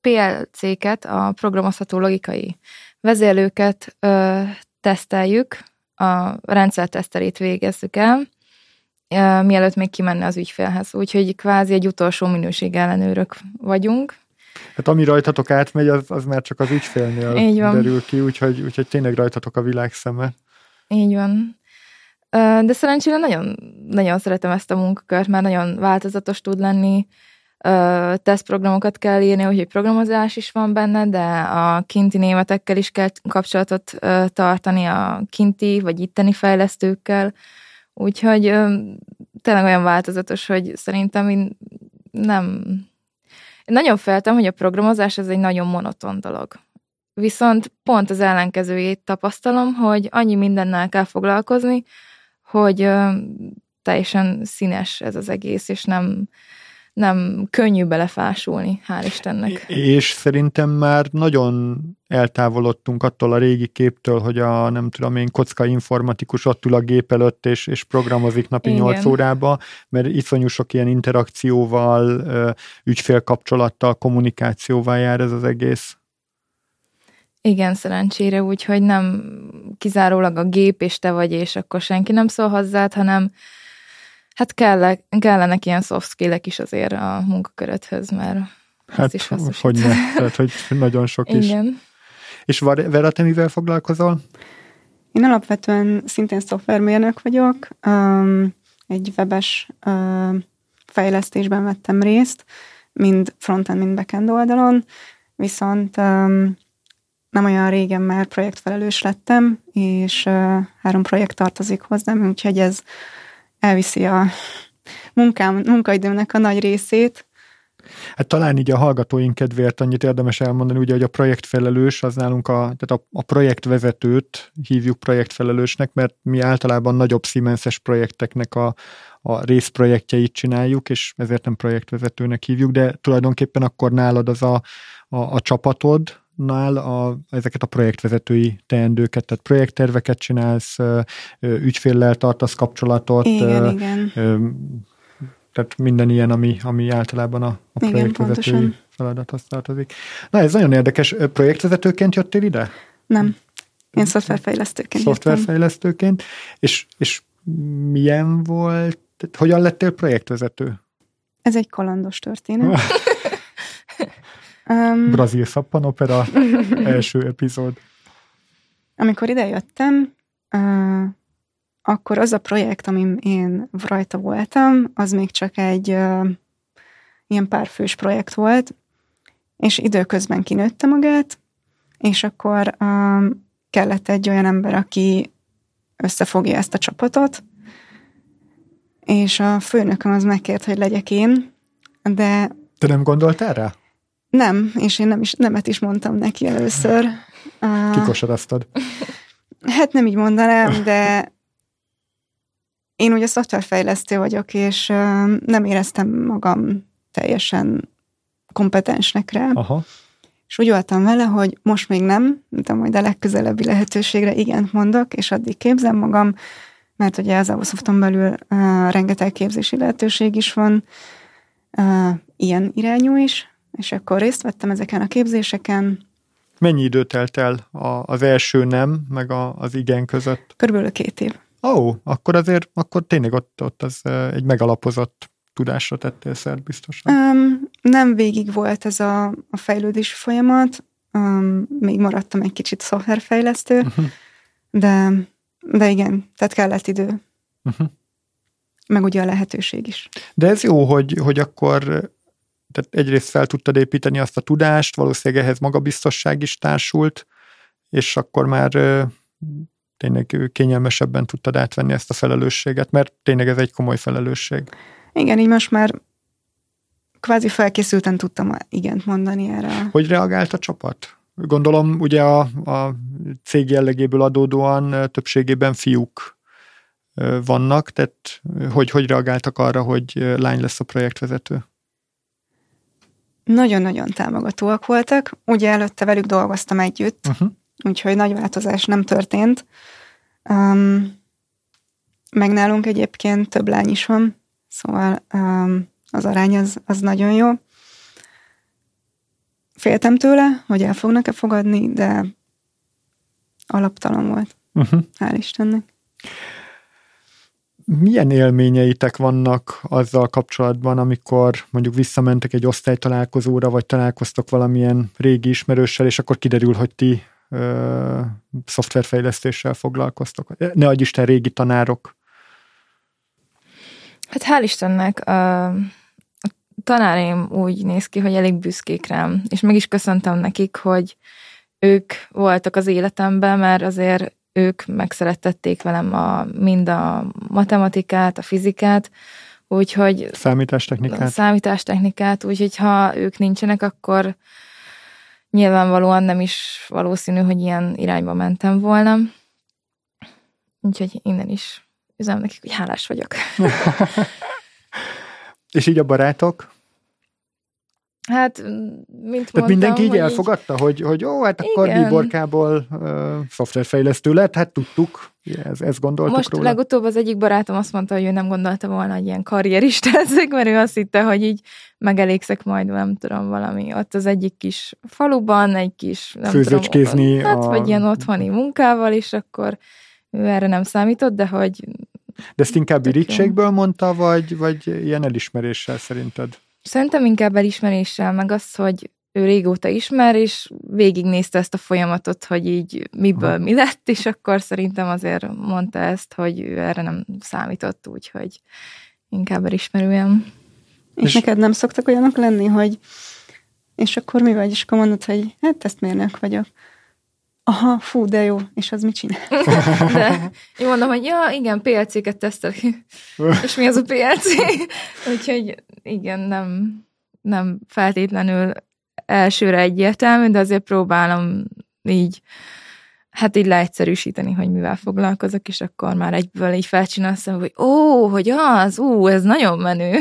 PLC-ket, a programozható logikai vezérlőket ö, teszteljük, a rendszer tesztelét végezzük el, ö, mielőtt még kimenne az ügyfélhez. Úgyhogy kvázi egy utolsó minőség ellenőrök vagyunk. Hát ami rajtatok átmegy, az, az már csak az ügyfélnél derül ki, úgyhogy, úgyhogy tényleg rajtatok a világ szeme. Így van. De szerencsére nagyon, nagyon szeretem ezt a munkakört, mert nagyon változatos tud lenni, tesztprogramokat kell írni, úgyhogy programozás is van benne, de a kinti németekkel is kell kapcsolatot tartani, a kinti vagy itteni fejlesztőkkel, úgyhogy tényleg olyan változatos, hogy szerintem én nem... Nagyon feltem, hogy a programozás ez egy nagyon monoton dolog. Viszont pont az ellenkezőjét tapasztalom, hogy annyi mindennel kell foglalkozni, hogy teljesen színes ez az egész, és nem, nem könnyű belefásulni, hál' Istennek. És szerintem már nagyon eltávolodtunk attól a régi képtől, hogy a nem tudom én kocka informatikus ott ül a gép előtt és, és programozik napi Igen. 8 órába, mert iszonyú sok ilyen interakcióval, ügyfélkapcsolattal, kommunikációval jár ez az egész. Igen, szerencsére, úgyhogy nem kizárólag a gép és te vagy, és akkor senki nem szól hozzád, hanem Hát kell, kellenek ilyen soft skill is azért a munkaköröthöz, mert hát, is hogy ne, (laughs) tehát hogy nagyon sok is. Igen. És Vera, te mivel foglalkozol? Én alapvetően szintén szoftvermérnök vagyok, um, egy webes uh, fejlesztésben vettem részt, mind frontend, mind backend oldalon, viszont um, nem olyan régen már projektfelelős lettem, és három projekt tartozik hozzám, úgyhogy ez elviszi a munkám, munkaidőmnek a nagy részét. Hát talán így a hallgatóink kedvéért annyit érdemes elmondani, ugye, hogy a projektfelelős az nálunk a, tehát a, a projektvezetőt hívjuk projektfelelősnek, mert mi általában nagyobb Siemenses projekteknek a, a részprojektjeit csináljuk, és ezért nem projektvezetőnek hívjuk, de tulajdonképpen akkor nálad az a, a, a csapatod, nál a, ezeket a projektvezetői teendőket, tehát projektterveket csinálsz, ügyféllel tartasz kapcsolatot. Igen, igen. Tehát minden ilyen, ami, ami általában a, a projektvezetői feladathoz tartozik. Na, ez nagyon érdekes. Projektvezetőként jöttél ide? Nem. Én szoftverfejlesztőként Szoftverfejlesztőként. És, és milyen volt, hogyan lettél projektvezető? Ez egy kalandos történet. (laughs) Um, Brazil szappanopera (laughs) első epizód. Amikor idejöttem, uh, akkor az a projekt, amin én rajta voltam, az még csak egy uh, ilyen párfős projekt volt, és időközben kinőtte magát, és akkor um, kellett egy olyan ember, aki összefogja ezt a csapatot, és a főnököm az megkért, hogy legyek én, de... Te nem gondoltál rá? Nem, és én nem is, nemet is mondtam neki először. Kikosaraztad. Hát nem így mondanám, de én ugye szoftverfejlesztő vagyok, és nem éreztem magam teljesen kompetensnek rá. Aha. És úgy voltam vele, hogy most még nem, de majd a legközelebbi lehetőségre igent mondok, és addig képzem magam, mert ugye az Avosofton belül uh, rengeteg képzési lehetőség is van, uh, ilyen irányú is, és akkor részt vettem ezeken a képzéseken. Mennyi idő telt el az első nem, meg az igen között? Körülbelül két év. Ó, oh, akkor azért, akkor tényleg ott, ott az egy megalapozott tudásra tettél szert biztosan. Um, nem végig volt ez a, a fejlődési folyamat, um, még maradtam egy kicsit szoftverfejlesztő, uh-huh. de, de igen, tehát kellett idő. Uh-huh. Meg ugye a lehetőség is. De ez jó, hogy, hogy akkor tehát egyrészt fel tudtad építeni azt a tudást, valószínűleg ehhez magabiztosság is társult, és akkor már tényleg kényelmesebben tudtad átvenni ezt a felelősséget, mert tényleg ez egy komoly felelősség. Igen, így most már kvázi felkészülten tudtam igent mondani erre. Hogy reagált a csapat? Gondolom ugye a, a cég jellegéből adódóan többségében fiúk vannak, tehát hogy, hogy reagáltak arra, hogy lány lesz a projektvezető? Nagyon-nagyon támogatóak voltak. Ugye előtte velük dolgoztam együtt, uh-huh. úgyhogy nagy változás nem történt. Um, meg nálunk egyébként több lány is van, szóval um, az arány az, az nagyon jó. Féltem tőle, hogy el fognak-e fogadni, de alaptalan volt. Uh-huh. Hál' Istennek. Milyen élményeitek vannak azzal kapcsolatban, amikor mondjuk visszamentek egy osztálytalálkozóra, vagy találkoztok valamilyen régi ismerőssel, és akkor kiderül, hogy ti ö, szoftverfejlesztéssel foglalkoztok? Ne adj Isten, régi tanárok. Hát hál' Istennek a, a úgy néz ki, hogy elég büszkék rám, és meg is köszöntem nekik, hogy ők voltak az életemben, mert azért ők megszerettették velem a, mind a matematikát, a fizikát, úgyhogy... Számítástechnikát. Számítástechnikát, úgyhogy ha ők nincsenek, akkor nyilvánvalóan nem is valószínű, hogy ilyen irányba mentem volna. Úgyhogy innen is üzem nekik, hogy hálás vagyok. (laughs) (laughs) És így a barátok? Hát, mint Tehát mondtam, mindenki így elfogadta, hogy, hogy jó, hát akkor igen. Biborkából uh, szoftverfejlesztő lett, hát tudtuk, ez, ezt gondoltuk Most róla. legutóbb az egyik barátom azt mondta, hogy ő nem gondolta volna, hogy ilyen karrierista leszek, mert ő azt hitte, hogy így megelégszek majd, nem tudom, valami ott az egyik kis faluban, egy kis, nem Főzőcskézni tudom, hát, a... vagy ilyen otthoni munkával, és akkor ő erre nem számított, de hogy... De ezt inkább irítségből mondta, vagy, vagy ilyen elismeréssel szerinted? Szerintem inkább elismeréssel, meg az, hogy ő régóta ismer, és végignézte ezt a folyamatot, hogy így miből mi lett, és akkor szerintem azért mondta ezt, hogy ő erre nem számított, úgyhogy inkább elismerően. És, és neked nem szoktak olyanok lenni, hogy és akkor mi vagy? És akkor mondod, hogy hát tesztmérnök vagyok. Aha, fú, de jó. És az mit csinál? (laughs) De én mondom, hogy ja, igen, PLC-ket tesztelek. (laughs) és mi az a PLC? Úgyhogy igen, nem, nem feltétlenül elsőre egyértelmű, de azért próbálom így hát így leegyszerűsíteni, hogy mivel foglalkozok, és akkor már egyből így felcsinálsz, hogy ó, hogy az, ú, ez nagyon menő.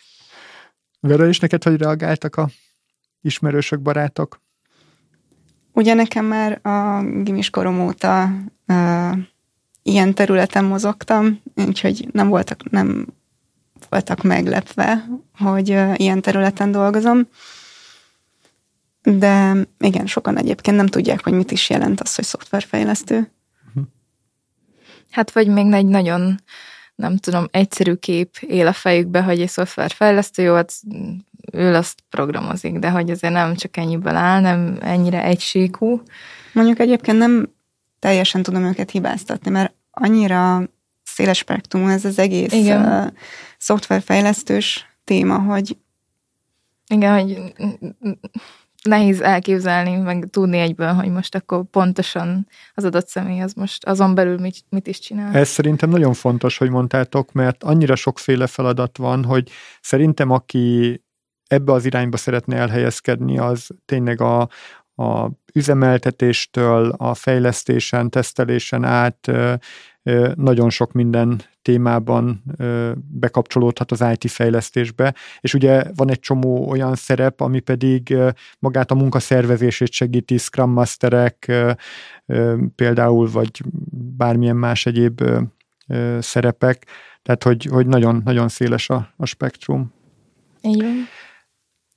(laughs) Vera, és neked hogy reagáltak a ismerősök, barátok? Ugye nekem már a gimis korom óta uh, ilyen területen mozogtam, úgyhogy nem voltak, nem voltak meglepve, hogy ilyen területen dolgozom. De igen, sokan egyébként nem tudják, hogy mit is jelent az, hogy szoftverfejlesztő. Hát vagy még egy nagyon, nem tudom, egyszerű kép él a fejükbe, hogy egy szoftverfejlesztő, jó, hát ő azt programozik, de hogy azért nem csak ennyiből áll, nem ennyire egységú. Mondjuk egyébként nem teljesen tudom őket hibáztatni, mert annyira széles spektrum ez az egész Igen. Uh, szoftverfejlesztős téma, hogy igen, hogy nehéz elképzelni, meg tudni egyből, hogy most akkor pontosan az adott személy az most azon belül mit, mit is csinál. Ez szerintem nagyon fontos, hogy mondtátok, mert annyira sokféle feladat van, hogy szerintem aki ebbe az irányba szeretne elhelyezkedni, az tényleg a, a üzemeltetéstől, a fejlesztésen, tesztelésen át nagyon sok minden témában bekapcsolódhat az IT fejlesztésbe, és ugye van egy csomó olyan szerep, ami pedig magát a munkaszervezését segíti, Scrum Masterek például, vagy bármilyen más egyéb szerepek, tehát hogy, hogy nagyon, nagyon széles a, a spektrum. Igen.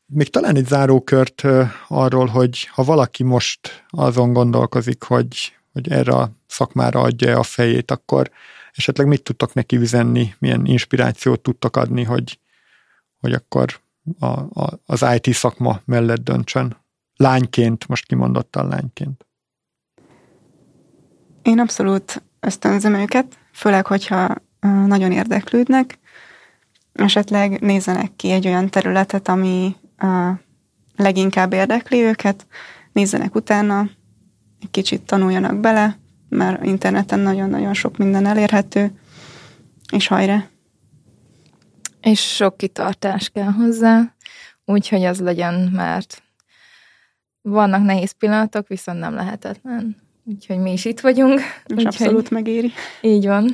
Még talán egy zárókört arról, hogy ha valaki most azon gondolkozik, hogy, hogy erre a szakmára adja a fejét, akkor esetleg mit tudtak neki üzenni, milyen inspirációt tudtak adni, hogy, hogy akkor a, a, az IT szakma mellett döntsön. Lányként, most kimondottan lányként. Én abszolút ösztönzöm őket, főleg, hogyha nagyon érdeklődnek, esetleg nézzenek ki egy olyan területet, ami leginkább érdekli őket, nézzenek utána, egy kicsit tanuljanak bele, mert interneten nagyon-nagyon sok minden elérhető, és hajrá! És sok kitartás kell hozzá, úgyhogy az legyen, mert vannak nehéz pillanatok, viszont nem lehetetlen. Úgyhogy mi is itt vagyunk. És úgyhogy abszolút megéri. Így van.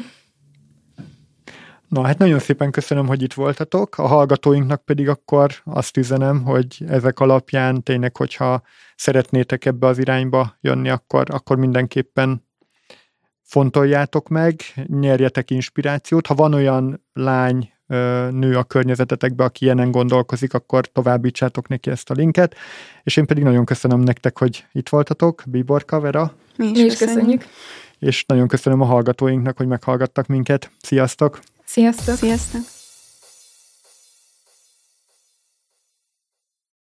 Na hát nagyon szépen köszönöm, hogy itt voltatok. A hallgatóinknak pedig akkor azt üzenem, hogy ezek alapján tényleg, hogyha szeretnétek ebbe az irányba jönni, akkor, akkor mindenképpen fontoljátok meg, nyerjetek inspirációt. Ha van olyan lány, nő a környezetetekbe, aki ilyenen gondolkozik, akkor továbbítsátok neki ezt a linket. És én pedig nagyon köszönöm nektek, hogy itt voltatok, Biborka, Vera. Mi is, Mi is köszönjük. köszönjük. És nagyon köszönöm a hallgatóinknak, hogy meghallgattak minket. Sziasztok! Sziasztok! Sziasztok!